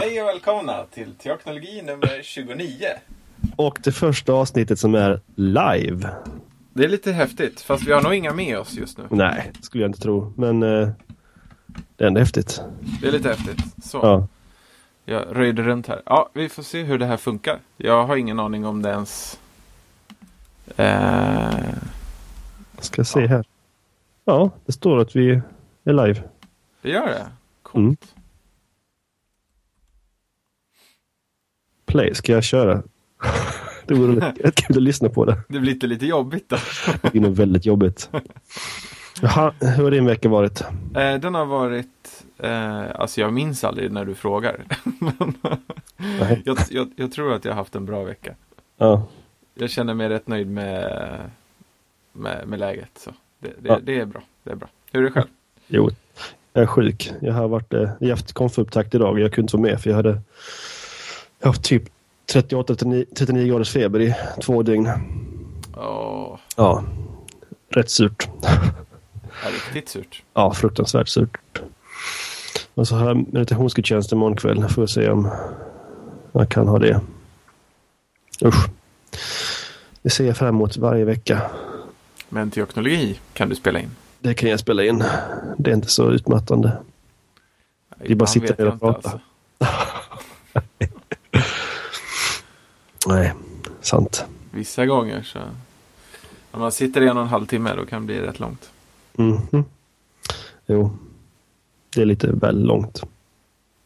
Hej och välkomna till Teoknologi nummer 29. Och det första avsnittet som är live. Det är lite häftigt, fast vi har nog inga med oss just nu. Nej, skulle jag inte tro. Men eh, det är ändå häftigt. Det är lite häftigt. Så, Ja. jag röjde runt här. Ja, vi får se hur det här funkar. Jag har ingen aning om det ens... Eh, Ska se här. Ja, det står att vi är live. det gör det? Coolt. Mm. Play, ska jag köra? Det vore rätt kul att lyssna på det. Det blir lite, lite jobbigt då. Det är nog väldigt jobbigt. Jaha, hur har din vecka varit? Eh, den har varit... Eh, alltså jag minns aldrig när du frågar. Jag, jag, jag tror att jag har haft en bra vecka. Ja, Jag känner mig rätt nöjd med, med, med läget. Så det, det, Ja. det är bra. Det är bra. Hur är det själv? jo. Jag är sjuk. Jag har varit, eh, jag haft konfupptakt idag. Jag kunde inte vara med för jag hade haft typ 38-39 graders feber i två dygn. Åh, Ja, rätt surt. riktigt surt. Ja, fruktansvärt surt. Och så har jag meditationsgudstjänst imorgon kväll. Får se om jag kan ha det. Usch. Det ser jag fram emot varje vecka. Men teoknologi kan du spela in. Det kan jag spela in. Det är inte så utmattande. Det är bara Ibland sitta ner och prata. alltså. Nej, sant. Vissa gånger så. När man sitter i en och en halv timme då kan det bli rätt långt. Mhm. Jo, det är lite väl långt.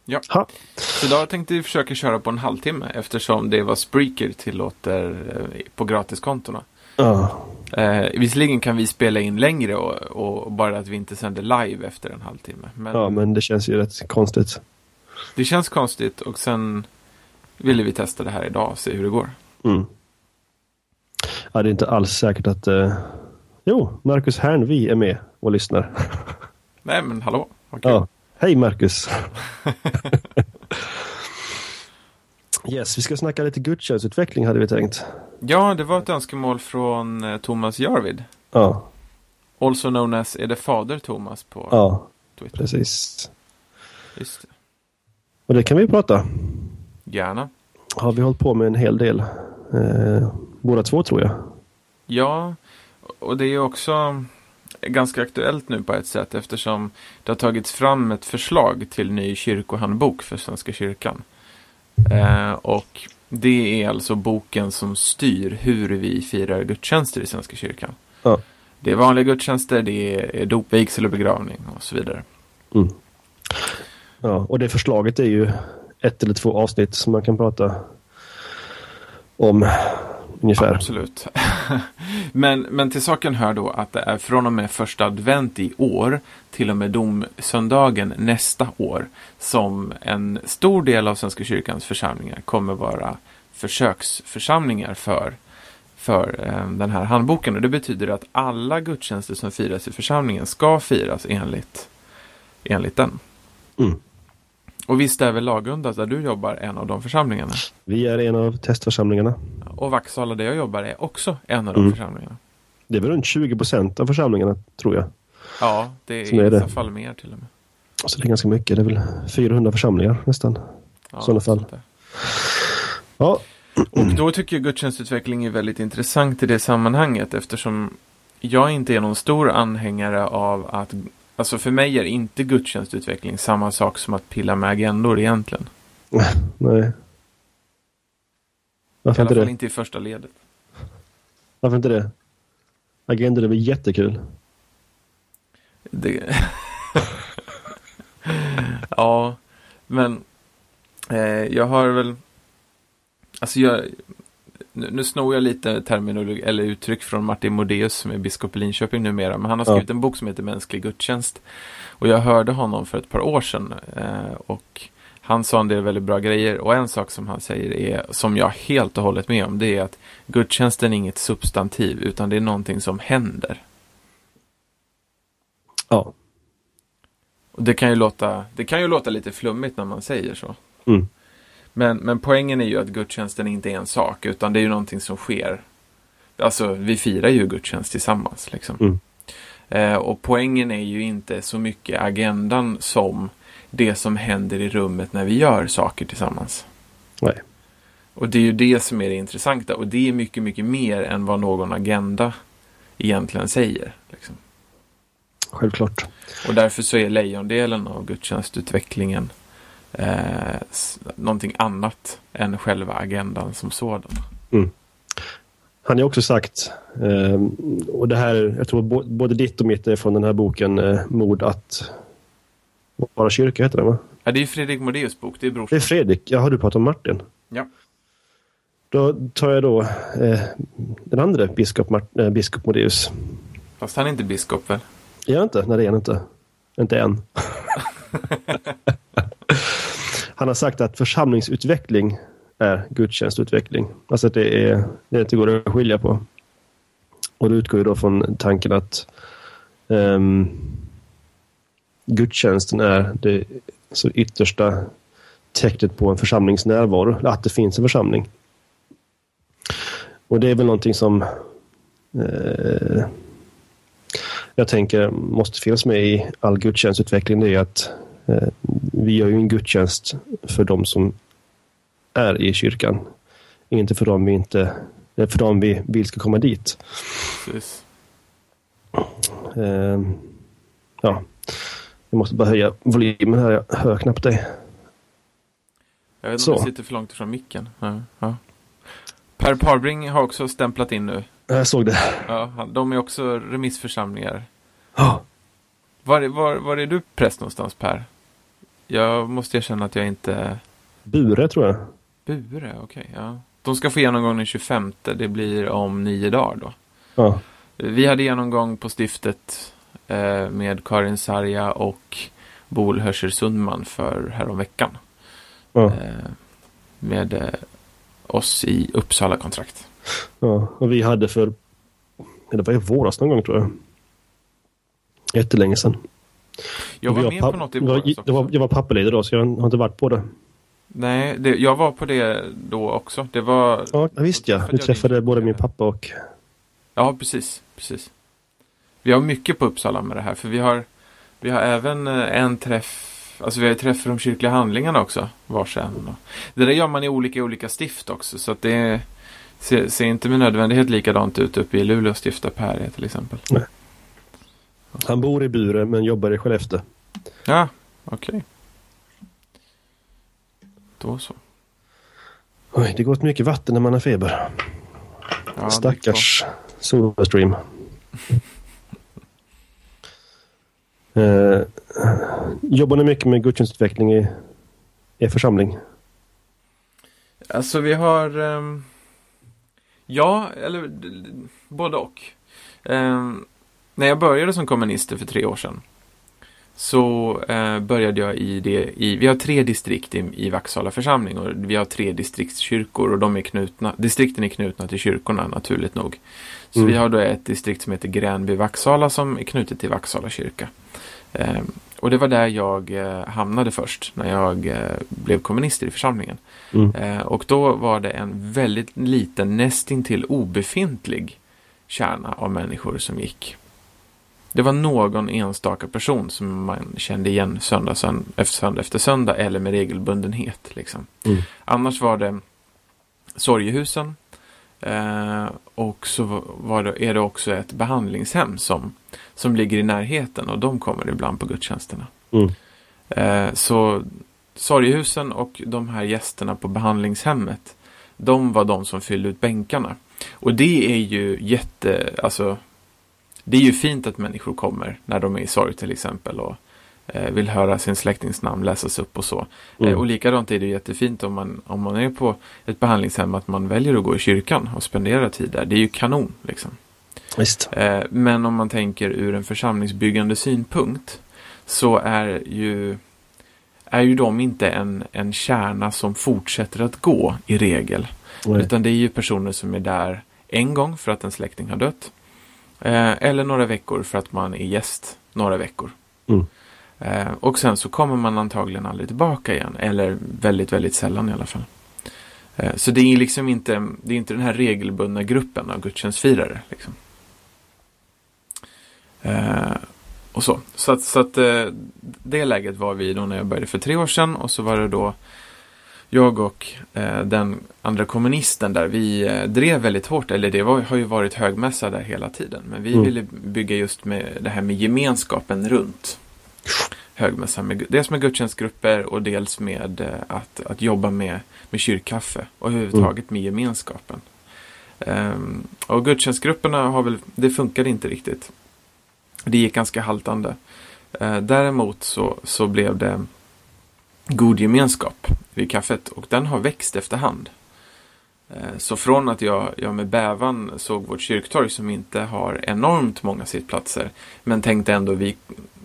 Ja. Ha. Så idag tänkte vi försöka köra på en halvtimme eftersom det är vad Spreaker tillåter eh, på gratiskontona. Ja, Eh, visserligen kan vi spela in längre och, och bara att vi inte sänder live efter en halvtimme. Men, ja, men det känns ju rätt konstigt. det känns konstigt och sen ville vi testa det här idag och se hur det går. Mm. Ja, det är inte alls säkert att... Eh... Jo, Marcus Hernvi är med och lyssnar. Nej men hallå, kul. Ja. Hej Marcus! yes, vi ska snacka lite gudstjänstutveckling hade vi tänkt. Ja, det var ett önskemål från eh, Thomas Jarvid. Ja, Also known as är det fader Thomas på ja Twitter. precis. Just det. Och det kan vi prata. Gärna. Har vi hållit på med en hel del. Eh, båda två tror jag. Ja, och det är också ganska aktuellt nu på ett sätt eftersom det har tagits fram ett förslag till ny kyrkohandbok för Svenska kyrkan. Eh, och det är alltså boken som styr hur vi firar gudstjänster i Svenska kyrkan. Ja. Det är vanliga gudstjänster, det är dop, vigsel och begravning och så vidare. Mm. Ja, och det förslaget är ju ett eller två avsnitt som man kan prata om ungefär. Absolut. men, men till saken hör då att det är från och med första advent i år till och med domsöndagen nästa år som en stor del av Svenska kyrkans församlingar kommer vara försöksförsamlingar för, för eh, den här handboken. Och det betyder att alla gudstjänster som firas i församlingen ska firas enligt, enligt den. Mm. Och visst är väl Lagunda, där du jobbar, en av de församlingarna? Vi är en av testförsamlingarna. Och Vaxhalla där jag jobbar är också en av de Mm. församlingarna. Det är väl runt 20 procent av församlingarna tror jag. Ja, det är Som i är vissa fall mer till och med. Så det är ganska mycket. Det är väl 400 församlingar nästan. Ja, Sådana fall. Ja, Och då tycker jag gudstjänstutveckling är väldigt intressant i det sammanhanget eftersom jag inte är någon stor anhängare av att Alltså för mig är inte gudstjänstutveckling samma sak som att pilla med agendor egentligen. nej. I Varför alla inte fall det? inte i första ledet. Varför inte det? Agender är väl jättekul? Det... ja, men eh, jag har väl... Alltså jag... Nu, nu snor jag lite terminologi eller uttryck från Martin Modéus som är biskop i Linköping numera. Men han har Ja. skrivit en bok som heter Mänsklig gudstjänst. Och jag hörde honom för ett par år sedan. Eh, och han sa en del väldigt bra grejer. Och en sak som han säger är, som jag helt och hållet med om, det är att gudstjänsten är inget substantiv, utan det är någonting som händer. Ja. Och det kan ju låta, det kan ju låta lite flummigt när man säger så. Mm. Men, men poängen är ju att gudstjänsten inte är en sak, utan det är ju någonting som sker. Alltså, vi firar ju gudstjänst tillsammans. Liksom. Mm. Eh, och poängen är ju inte så mycket agendan som det som händer i rummet när vi gör saker tillsammans. Nej. Och det är ju det som är det intressanta. Och det är mycket, mycket mer än vad någon agenda egentligen säger. Liksom. Självklart. Och därför så är lejondelen av gudstjänstutvecklingen eh, någonting annat än själva agendan som sådan. Han har också sagt, eh, och det här, jag tror både ditt och mitt är från den här boken eh, Mod att vara kyrka, heter den va? Ja, det är Fredrik Modéus bok, det är brorsan. Det är Fredrik, jag har du pratat om Martin? Ja. Då tar jag då eh, den andra biskop, Mart- eh, biskop Modéus. Fast han är inte biskop väl? Är jag inte? Nej, det är han inte. Inte än. han har sagt att församlingsutveckling är gudstjänstutveckling. Alltså att det är det inte går att skilja på. Och det utgår ju då från tanken att um, gudstjänsten är det så yttersta tecknet på en församlingsnärvaro, att det finns en församling. Och det är väl någonting som eh, jag tänker måste finnas med i all gudstjänstutveckling. Det är att vi gör ju en gudstjänst för de som är i kyrkan. Inte för dem vi inte eh, för dem vi vill ska komma dit. Precis. Eh, ja, jag måste bara höja volymen här. Jag hör knappt dig. Jag vet inte om du sitter för långt ifrån micken. Ja, ja. Per Parbring har också stämplat in nu. Jag såg det. Ja, de är också remissförsamlingar. Oh, Var, är- var, var är du präst någonstans Per? Jag måste erkänna att jag inte... Bure tror jag. Bure, okej. ja. De ska få genomgång den 25. Det blir om nio dagar då. Ja, Vi hade genomgång på stiftet eh, med Karin Sarja och Bol Hörscher Sundman för häromveckan. ja, Eh, med eh, oss i Uppsala kontrakt. ja. Och vi hade för, det var i våras någon gång tror jag. Jättelänge sedan. Jag var Vi med på något i var- våras det var, också. Jag var pappaledig då, så jag har inte varit på det. Nej, det, jag var på det då också. Det var... Ja, visst ja. Du jag träffade både min pappa och... Ja, precis. precis. Vi har mycket på Uppsala med det här. För vi har, vi har även eh, en träff. Alltså vi har ju träff för de kyrkliga handlingarna också. Varsin. Och Det där gör man i olika olika stift också. Så att det ser, ser inte med nödvändighet likadant ut uppe i Luleå stift där Per är till exempel. Han bor i Bure men jobbar i Skellefteå. Ja, okej. Då så. Oj, det går åt mycket vatten när man har feber. Ja, Stackars Sodastream. eh, jobbar ni mycket med gudstjänstutveckling i er församling? Alltså vi har... ehm, ja, eller både och. Ehm, när jag började som kommunister för tre år sedan så eh, började jag i det i, vi har tre distrikt i, i Vaxala församling och vi har tre distriktskyrkor och de är knutna, distrikten är knutna till kyrkorna naturligt nog. Så Mm. vi har då ett distrikt som heter Gränby-Vaxala som är knutet till Vaxala kyrka. Ehm, och det var där jag eh, hamnade först när jag eh, blev kommunister i församlingen. Mm. Eh, och då var det en väldigt liten, nästintill obefintlig kärna av människor som gick. Det var någon enstaka person som man kände igen söndag, sön- efter söndag efter söndag eller med regelbundenhet. Liksom. Mm. Annars var det sorgehusen eh, och så var det, är det också ett behandlingshem som, som ligger i närheten och de kommer ibland på gudstjänsterna. Mm. Eh, så sorgehusen och de här gästerna på behandlingshemmet, de var de som fyllde ut bänkarna. Och det är ju jätte, alltså, det är ju fint att människor kommer när de är i sorg till exempel och eh, vill höra sin släktings namn läsas upp och så. Mm. Eh, och likadant är det jättefint om man, om man är på ett behandlingshem att man väljer att gå i kyrkan och spendera tid där. Det är ju kanon liksom. Eh, men om man tänker ur en församlingsbyggande synpunkt så är ju, är ju de inte en, en kärna som fortsätter att gå i regel. Nej. Utan det är ju personer som är där en gång för att en släkting har dött. Eh, eller några veckor för att man är gäst några veckor. Mm. Eh, och sen så kommer man antagligen aldrig tillbaka igen. Eller väldigt, väldigt sällan i alla fall. Eh, så det är liksom inte, det är inte den här regelbundna gruppen av gudstjänstfirare. Liksom. Och så. Så att, så att det läget var vi då när jag började för tre år sedan och så var det då jag och eh, den andra kommunisten där, vi eh, drev väldigt hårt, eller det var, har ju varit högmässa där hela tiden, men vi Mm. ville bygga just med det här med gemenskapen runt högmässan, med, dels med gudstjänstgrupper och dels med eh, att, att jobba med, med kyrkkaffe och överhuvudtaget med gemenskapen. Ehm, och gudstjänstgrupperna har väl, det funkade inte riktigt. Det gick ganska haltande. Eh, däremot så, så blev det god gemenskap vid kaffet och den har växt efterhand. Eh, Så från att jag, jag med bävan såg vårt kyrktorg som inte har enormt många sittplatser men tänkte ändå vi,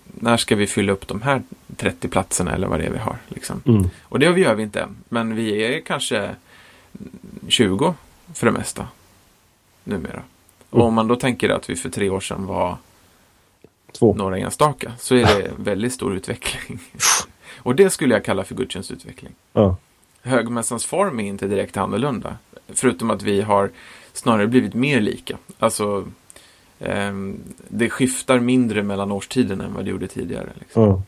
när ska vi fylla upp de här 30 platserna eller vad det är vi har. Liksom. Mm. Och det gör vi inte än, men vi är kanske 20 för det mesta numera. Och Mm. om man då tänker att vi för tre år sedan var Två. några enstaka så är det väldigt stor utveckling. Och det skulle jag kalla för gudstjänstutveckling. Ja. Högmässans form är inte direkt annorlunda. Förutom att vi har snarare blivit mer lika. Alltså, ehm, det skiftar mindre mellan årstiderna än vad det gjorde tidigare. Liksom. Ja.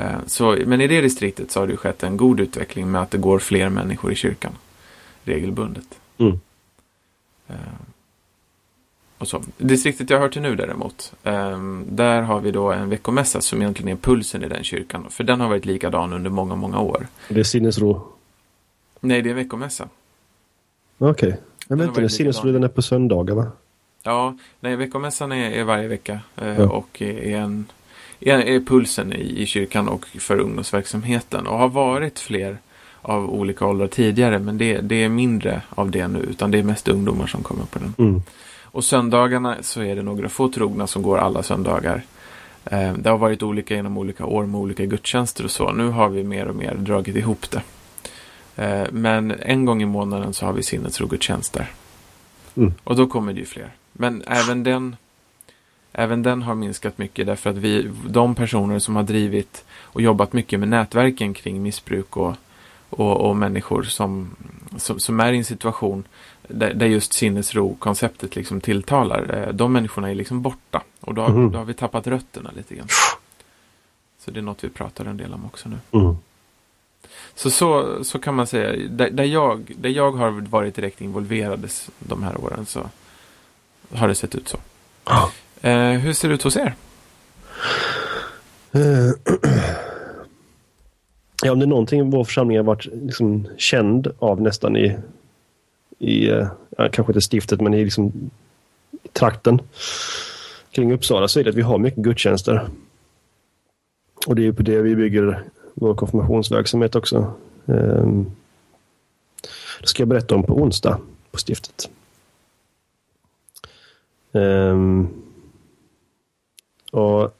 Eh, så, men i det distriktet så har det skett en god utveckling med att det går fler människor i kyrkan. Regelbundet. Mm. Eh, och så. Distriktet jag hör till nu däremot. ehm, där har vi då en veckomässa som egentligen är pulsen i den kyrkan. För den har varit likadan under många, många år. Det är sinnesro. Nej, det är en veckomässa. Okej. Har inte, varit sinnesro den är på söndagar va? Ja, nej, veckomässan är, är varje vecka. Eh, Ja. Och är, en, är, är pulsen i, i kyrkan och för ungdomsverksamheten. Och har varit fler av olika åldrar tidigare. Men det, det är mindre av det nu. Utan det är mest ungdomar som kommer på den. Mm. Och söndagarna så är det några få trogna som går alla söndagar. Eh, det har varit olika genom olika år med olika gudstjänster och så. Nu har vi mer och mer dragit ihop det. Eh, men en gång i månaden så har vi sinnesrogudstjänster. Mm. Och då kommer det ju fler. Men även den, även den har minskat mycket därför att vi, de personer som har drivit och jobbat mycket med nätverken kring missbruk och, och, och människor som, som, som är i en situation där, där just sinnesro-konceptet liksom tilltalar. eh, De människorna är liksom borta. Och då, har- Mhm. då har vi tappat rötterna lite grann. Så det är något vi pratar en del om också nu. Mm. Så, så, så kan man säga, där, där, jag, där jag har varit direkt involverad de här åren så har det sett ut så. Ja. Eh, hur ser det ut hos er? Ja, om det är någonting vår församling har varit liksom känd av nästan i, i eh, ja, kanske inte stiftet, men i, liksom, trakten kring Uppsala så är det att vi har mycket gudstjänster. Och det är ju på det vi bygger vår konfirmationsverksamhet också. Ehm, det ska jag berätta om på onsdag på stiftet. Ehm, och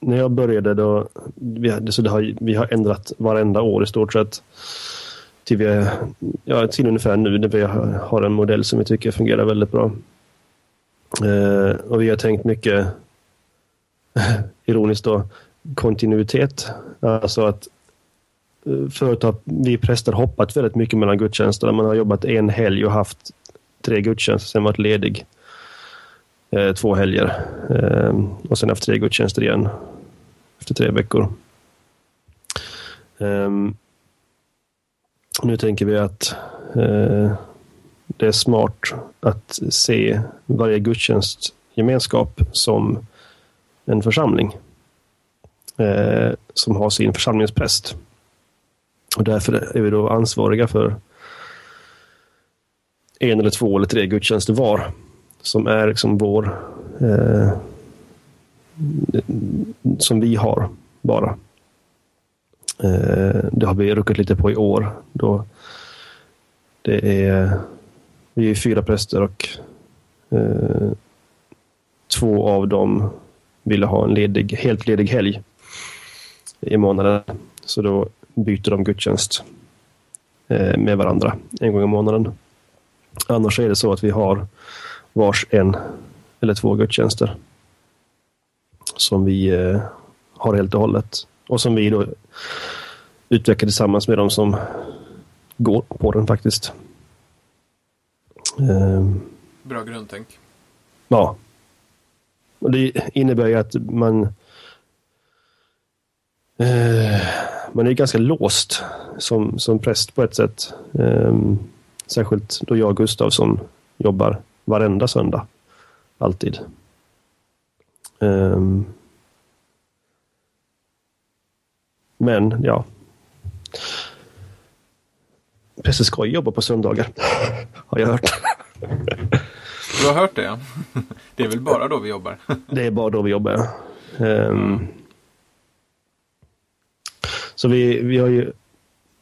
när jag började då, vi, hade, så det har, vi har ändrat varenda år i stort sett. Till, vi, ja, till ungefär nu när vi har, en modell som vi tycker fungerar väldigt bra. Eh, och vi har tänkt mycket, ironiskt då, kontinuitet. Alltså att eh, förut har vi präster hoppat väldigt mycket mellan gudstjänsterna. Man har jobbat en helg och haft tre gudstjänster, sen varit ledig eh, två helger. Eh, och sen haft tre gudstjänster igen efter tre veckor. Eh, nu tänker vi att eh, det är smart att se varje gudstjänstgemenskap som en församling eh, som har sin församlingspräst. Och därför är vi då ansvariga för en eller två eller tre gudstjänster var som är liksom vår eh, som vi har bara. Eh, det har vi ruckat lite på i år. Då det är, vi är fyra präster och eh, två av dem ville ha en ledig, helt ledig helg i månaden. Så då byter de gudstjänst eh, med varandra en gång i månaden. Annars är det så att vi har vars en eller två gudstjänster som vi eh, har helt och hållet. Och som vi då utvecklar tillsammans med de som går på den faktiskt. Ehm, Bra grundtänk. ja. Och det innebär ju att man eh, man är ganska låst som, som präst på ett sätt. Eh, särskilt då jag och Gustav som jobbar varenda söndag. Alltid. Um, men ja. Präster ska jobba på söndagar. Har jag hört. Du har hört det ja. Det är väl bara då vi jobbar. Det är bara då vi jobbar. Um, så vi, vi har ju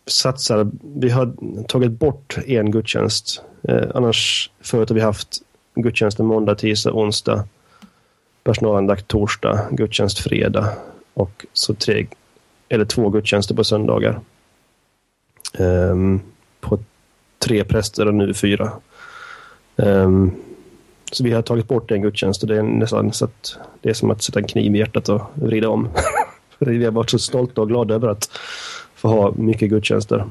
satsar. vi har tagit bort en gudstjänst. Eh, annars förut har vi haft gudstjänsten måndag, tisdag, onsdag. Personalandakt torsdag, gudstjänst fredag och så tre eller två gudstjänster på söndagar. Um, på tre präster och nu fyra. Um, så vi har tagit bort en gudstjänst och det är nästan så att det är som att sätta en kniv i hjärtat och vrida om. vi har varit så stolta och glada över att få ha mycket gudstjänster.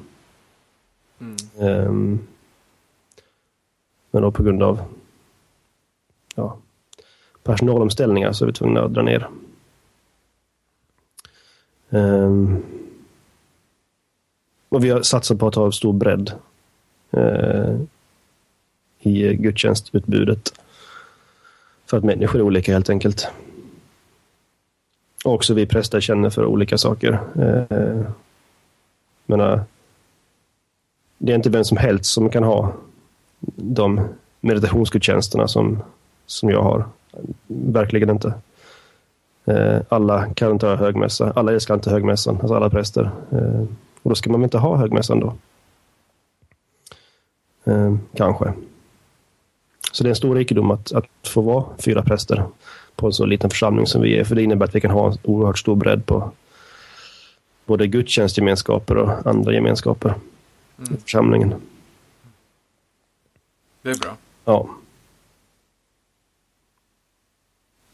Mm. Um, men då på grund av ja, personalomställningar så är vi tvungna att dra ner. Um, och vi har satsat på att ha stor bredd uh, i gudstjänstutbudet. För att människor är olika helt enkelt. Och också vi präster känner för olika saker. Uh, menar, eh, det är inte vem som helst som kan ha de meditationsgudstjänsterna som, som jag har. Verkligen inte. Eh, alla kan inte ha högmässa. Alla älskar inte högmässan, alltså alla präster. Eh, och då ska man väl inte ha högmässan då? Kanske. Så det är en stor rikedom att, att få vara fyra präster på en så liten församling som vi är. För det innebär att vi kan ha en oerhört stor bredd på både gudstjänstgemenskaper och andra gemenskaper mm. i församlingen. Det är bra. Ja.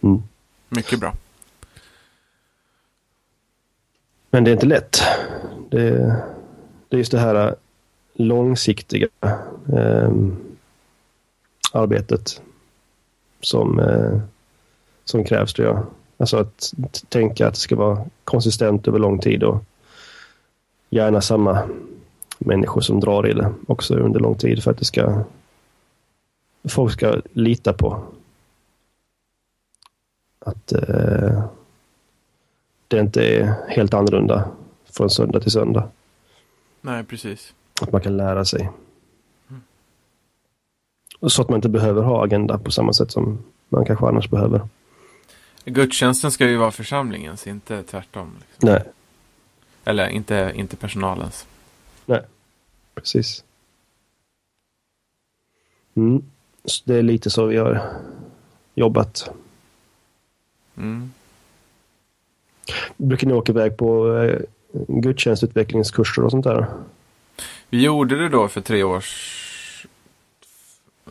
Mm. Mycket bra. Men det är inte lätt. Det, det är just det här långsiktiga eh, arbetet som, eh, som krävs tror jag. Alltså att tänka att det ska vara konsistent över lång tid och gärna samma människor som drar i det också under lång tid för att det ska folk ska lita på att eh, det inte är helt annorlunda från söndag till söndag. Nej, precis. Att man kan lära sig. Mm. Så att man inte behöver ha agenda på samma sätt som man kanske annars behöver. Gudstjänsten ska ju vara församlingens, inte tvärtom. Liksom. Nej. Eller inte, inte personalens. Nej, precis. Mm. Så det är lite så vi har jobbat. Mm. Brukar ni åka iväg på eh, gudstjänstutvecklingskurser och sånt där? Vi gjorde det då för tre års...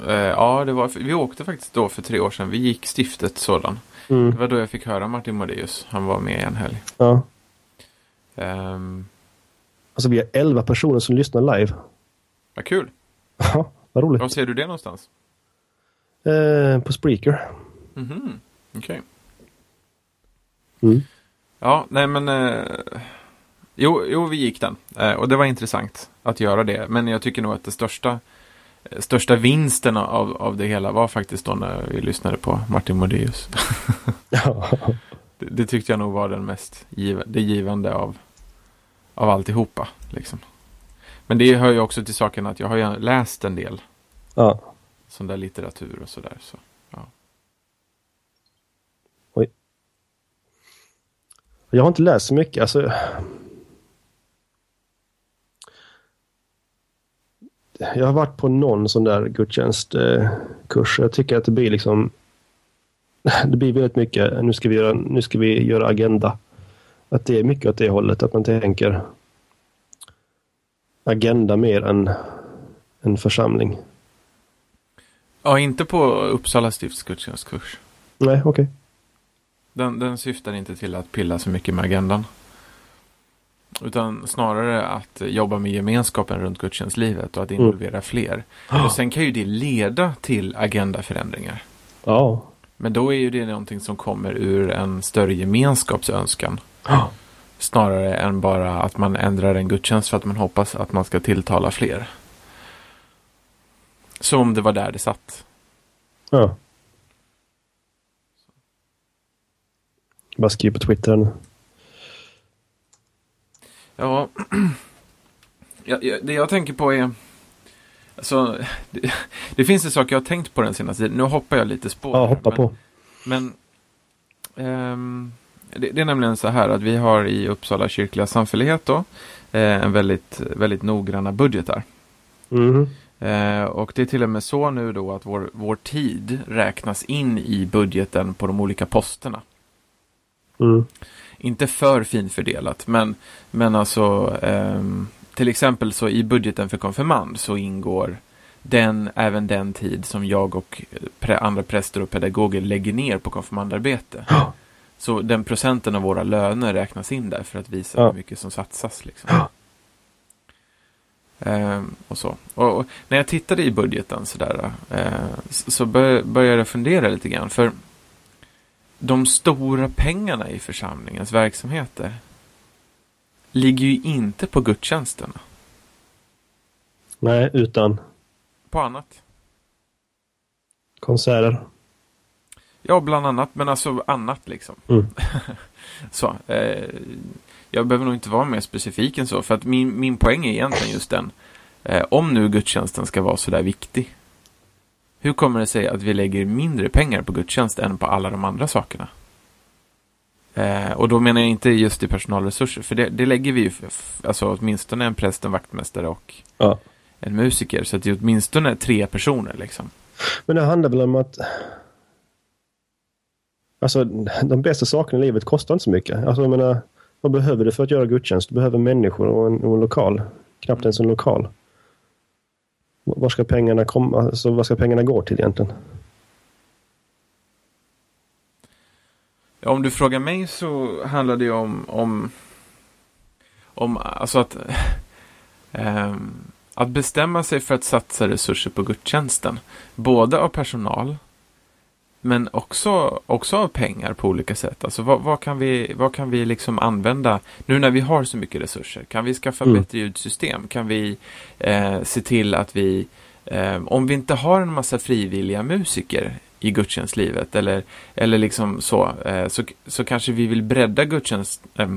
Eh, ja, det var, vi åkte faktiskt då för tre år sedan. Vi gick stiftet sådan. Mm. Det var då jag fick höra Martin Modéus. Han var med en helg. Ja. Um, alltså vi har elva personer som lyssnar live. Vad kul. Ja, vad roligt. Var ser du det någonstans? Eh, på Spreaker. Mhm, okej. Okay. Mm. Ja, nej men... Eh, jo, jo, vi gick den. Eh, och det var intressant att göra det. Men jag tycker nog att det största, största vinsten av, av det hela var faktiskt då när vi lyssnade på Martin Modéus. ja. det, det, tyckte jag nog var den mest giv, det givande av, av alltihopa. Liksom. Men det hör ju också till saken att jag har ju läst en del. Ja. Sån där litteratur och sådär. Så, ja. Oj. Jag har inte läst så mycket. Alltså... Jag har varit på någon sån där gudstjänstkurs. Jag tycker att det blir liksom... Det blir väldigt mycket, nu ska vi göra, nu ska vi göra agenda. Att det är mycket åt det hållet, att man tänker agenda mer än en församling. Ja, inte på Uppsala stifts gudstjänstkurs. Nej, okej. Okay. Den, den syftar inte till att pilla så mycket med agendan. Utan snarare att jobba med gemenskapen runt gudstjänstlivet och att involvera mm. fler. Och sen kan ju det leda till agendaförändringar. Ja. Men då är ju det någonting som kommer ur en större gemenskapsönskan. Ja. Snarare än bara att man ändrar en gudstjänst för att man hoppas att man ska tilltala fler. Som om det var där det satt. ja. Bara skriv på Twitter nu. Ja, det jag tänker på är... Alltså, det, det finns en sak jag har tänkt på den senaste tiden. Nu hoppar jag lite spår. Ja, hoppa men, på. Men ehm, det, det är nämligen så här att vi har i Uppsala kyrkliga samfällighet då eh, en väldigt, väldigt noggranna budgetar. Mhm. Eh, och det är till och med så nu då att vår, vår tid räknas in i budgeten på de olika posterna. Mm. Inte för finfördelat, men, men alltså ehm, till exempel så i budgeten för konfirmand så ingår den, även den tid som jag och pre, andra präster och pedagoger lägger ner på konfirmandarbete. Ja. Så den procenten av våra löner räknas in där för att visa Ja. hur mycket som satsas. Liksom. Ja. Ehm, och så. Och, och när jag tittade i budgeten sådär, eh, så, så bör, började jag fundera lite grann. För de stora pengarna i församlingens verksamheter ligger ju inte på gudstjänsterna. Nej, utan På annat. konserter. Ja, bland annat, men alltså annat liksom. Mm. så, eh, jag behöver nog inte vara mer specifik än så, för att min, min poäng är egentligen just den. Eh, om nu gudstjänsten ska vara sådär viktig, hur kommer det sig att vi lägger mindre pengar på gudstjänst än på alla de andra sakerna? Eh, och då menar jag inte just i personalresurser, för det, det lägger vi ju, alltså åtminstone en präst, en vaktmästare och Ja. en musiker, så att det är åtminstone tre personer liksom. Men det handlar väl om att Alltså de bästa sakerna i livet kostar inte så mycket. Alltså jag menar, vad behöver du för att göra gudstjänst? Du behöver människor och en, och en lokal. Knappt ens en lokal. Var ska pengarna komma? Alltså, vad ska pengarna gå till egentligen? Om du frågar mig så handlar det om, om, om alltså att, ehm, att bestämma sig för att satsa resurser på gudstjänsten. Både av personal, men också, också av pengar på olika sätt. Alltså vad, vad kan vi, vad kan vi liksom använda nu när vi har så mycket resurser? Kan vi skaffa Mm. bättre ljudsystem? Kan vi eh, se till att vi, eh, om vi inte har en massa frivilliga musiker i gudstjänstlivet eller, eller liksom så, eh, så, så kanske vi vill bredda gudstjänst, eh,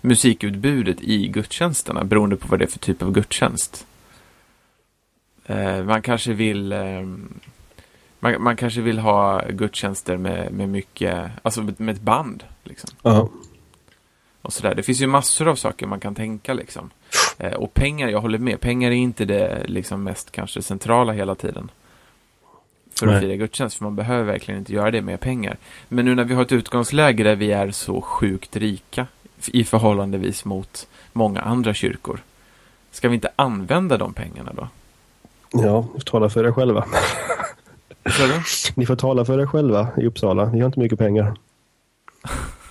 musikutbudet i gudstjänsterna beroende på vad det är för typ av gudstjänst. Eh, man kanske vill eh, man, man kanske vill ha gudstjänster med, med mycket, alltså med, ett band. Liksom, Ja. och sådär. Det finns ju massor av saker man kan tänka liksom. Eh, och pengar, jag håller med, pengar är inte det liksom mest kanske centrala hela tiden. För att Nej. fira gudstjänst, för man behöver verkligen inte göra det med pengar. Men nu när vi har ett utgångsläge där vi är så sjukt rika i förhållandevis mot många andra kyrkor. Ska vi inte använda de pengarna då? Ja, tala för er själva. Ni får tala för er själva i Uppsala. Ni har inte mycket pengar.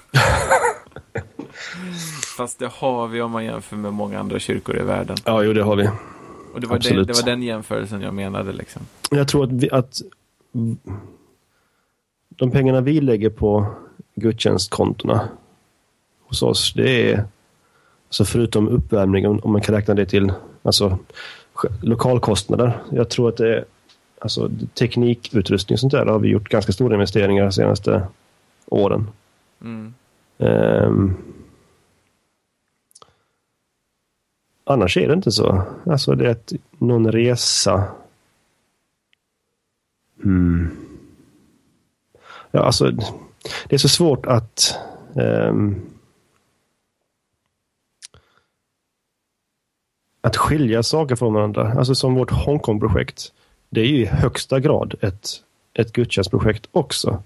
Fast det har vi om man jämför med många andra kyrkor i världen. Ja, jo det har vi. Och det var, det, Absolut. det var den jämförelsen jag menade liksom. Jag tror att, vi, att de pengarna vi lägger på gudstjänstkontona hos oss, det är alltså förutom uppvärmning, om man kan räkna det till alltså, lokalkostnader. Jag tror att det är alltså, teknikutrustning och sånt där har vi gjort ganska stora investeringar de senaste åren. Mm. Ehm. annars är det inte så. Alltså det är ett, någon resa. Hmm. Ja, alltså det är så svårt att ehm, att skilja saker från varandra. Alltså som vårt Hongkong-projekt. Det är ju i högsta grad ett, ett gudstjänstprojekt också.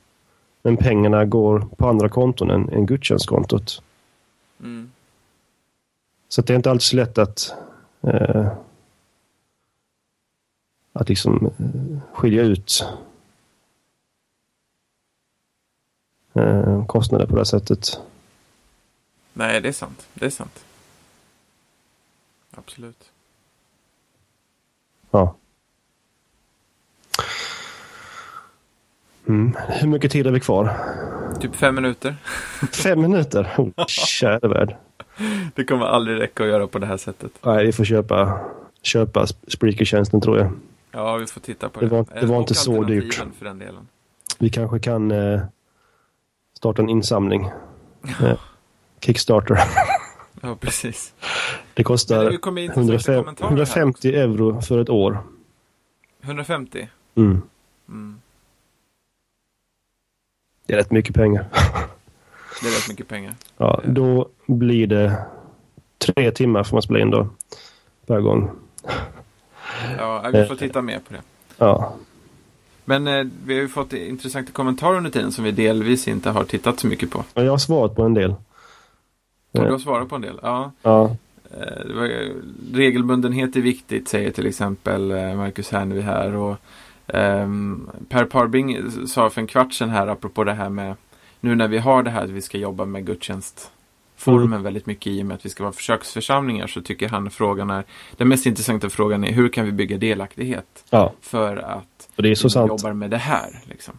Men pengarna går på andra konton än, än gudstjänstkontot. Mm. Så det är inte alltid så lätt att eh, att liksom eh, skilja ut eh, kostnader på det här sättet. Nej, det är sant. Det är sant. Absolut. Ja. Mm. Hur mycket tid har vi kvar? Typ fem minuter. Fem minuter? Oh, käre värld. Det kommer aldrig räcka att göra på det här sättet. Nej, vi får köpa, köpa Spreaker-tjänsten tror jag. Ja, vi får titta på Det det. var- det var inte så dyrt. För den delen. Vi kanske kan eh, starta en insamling. Eh, Kickstarter. Ja, precis. Det kostar kommer intressanta 105, kommentarer här 150 euro för ett år. också. 150? Mm. Mm. Det är rätt mycket pengar. Det är rätt mycket pengar. Ja, då blir det tre timmar får man spela in då. Per gång. Ja, vi får titta mer på det. Ja, Men eh, vi har ju fått intressanta kommentarer under tiden som vi delvis inte har tittat så mycket på. och jag har svarat på en del. Och du Eh, har svarat på en del. Ja. Ja, Eh, Regelbundenhet är viktigt, säger till exempel eh, Marcus Hernevi här. Och, ehm, per Parbing sa för en kvart sedan här, apropå det här med nu när vi har det här att vi ska jobba med gudstjänstformen väldigt mycket i och med att vi ska vara försöksförsamlingar så tycker han frågan är den mest intressanta frågan är hur kan vi bygga delaktighet ja. för att vi sant. jobbar med det här. Liksom.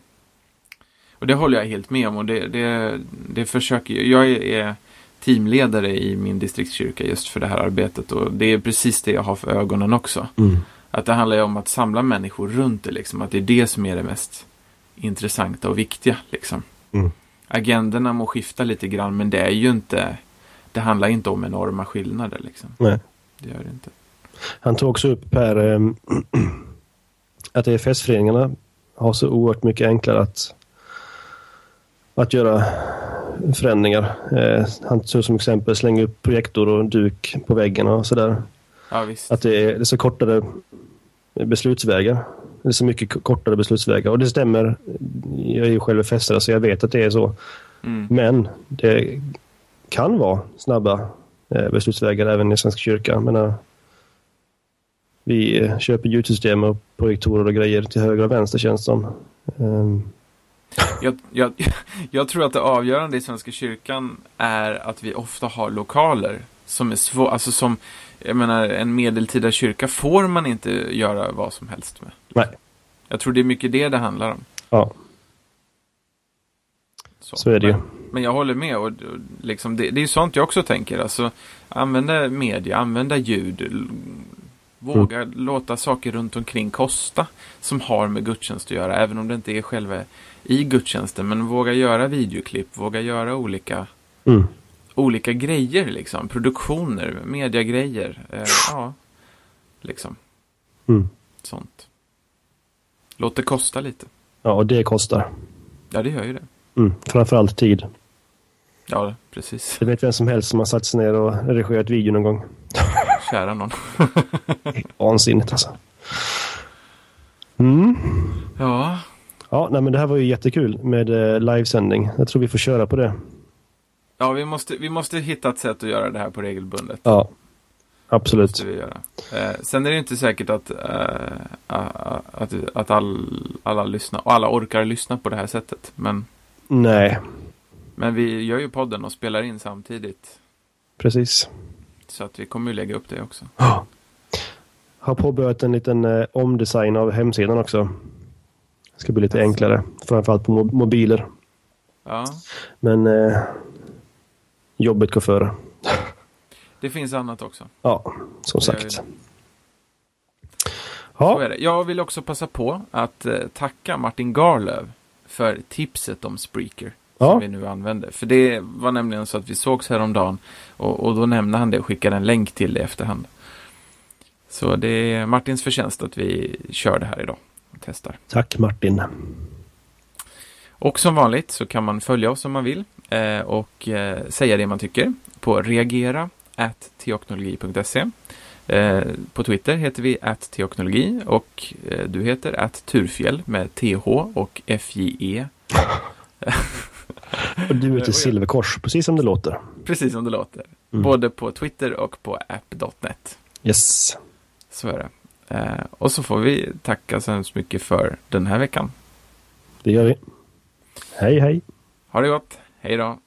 Och det håller jag helt med om och det, det, det försöker jag. Jag är teamledare i min distriktskyrka just för det här arbetet och det är precis det jag har för ögonen också. Mm. Att det handlar ju om att samla människor runt det liksom. Att det är det som är det mest intressanta och viktiga liksom. Mm. Agenderna må skifta lite grann men det är ju inte det handlar inte om enorma skillnader liksom. Nej. Det gör det inte. Han tog också upp Per ehm, att EFS-föreningarna har så oerhört mycket enklare att, att göra förändringar. Eh, han tog som exempel slänga upp projektor och duk på väggen och sådär. Ja visst. Att det är, det är så kortare beslutsvägar. Det är så mycket kortare beslutsvägar. Och det stämmer. Jag är ju själv fästare så jag vet att det är så. Mm. Men det kan vara snabba eh, beslutsvägar även i Svenska kyrkan. Menar, vi eh, köper ljudsystem och projektorer och grejer till höger och vänster känns det som. Ehm, Jag, jag, jag tror att det avgörande i Svenska kyrkan är att vi ofta har lokaler som är svåra, alltså som, jag menar en medeltida kyrka får man inte göra vad som helst med. Nej. Jag tror det är mycket det det handlar om. ja, så är det ju. Men, men jag håller med och, och liksom det, det är sånt jag också tänker, alltså använda media, använda ljud, våga låta saker runt omkring kosta som har med gudstjänst att göra, även om det inte är själva i gudstjänsten, men våga göra videoklipp, våga göra olika Mm. Olika grejer liksom. Produktioner, mediagrejer. Eh, ja, liksom Mm. sånt. Låt det kosta lite. Ja, och det kostar. Ja, det gör ju det. Mm. Framförallt tid. Ja, precis. Det vet vem som helst som har satt sig ner och redigerat video någon gång. Kära någon. Vansinnigt alltså. Mm. Ja, Ja, nej, men det här var ju jättekul med eh, livesändning. Jag tror vi får köra på det. Ja vi, måste, vi måste hitta ett sätt att göra det här på regelbundet. Ja, absolut. Måste vi göra. Eh, sen är det inte säkert att, eh, att, att all, alla lyssnar och alla orkar lyssna på det här sättet. Men, Nej, men vi gör ju podden och spelar in samtidigt. precis. Så att vi kommer ju lägga upp det också. Ja. Har påbörjat en liten eh, omdesign av hemsidan också. Det ska bli lite enklare, framförallt på mo- mobiler. Ja, Men eh, jobbet går före. det finns annat också. Ja, som sagt. Ja. Jag vill också passa på att eh, tacka Martin Garlöv för tipset om Spreaker. Ja. Som vi nu använder. För det var nämligen så att vi sågs häromdagen. Och, och då nämnde han det och skickade en länk till det i efterhand. Så det är Martins förtjänst att vi kör det här idag. Och testar. tack Martin. Och som vanligt så kan man följa oss om man vill. Eh, och eh, säga det man tycker. På reagera teoknologi.se. Eh, på Twitter heter vi teoknologi och eh, du heter att turfjäll med th och fje. Och du heter Silverkors, precis som det låter. Precis som det låter. Mm. Både på Twitter och på app.net. Yes. Så är det. Eh, och så får vi tacka så hemskt mycket för den här veckan. Det gör vi. Hej hej. Ha det gott. Hej då.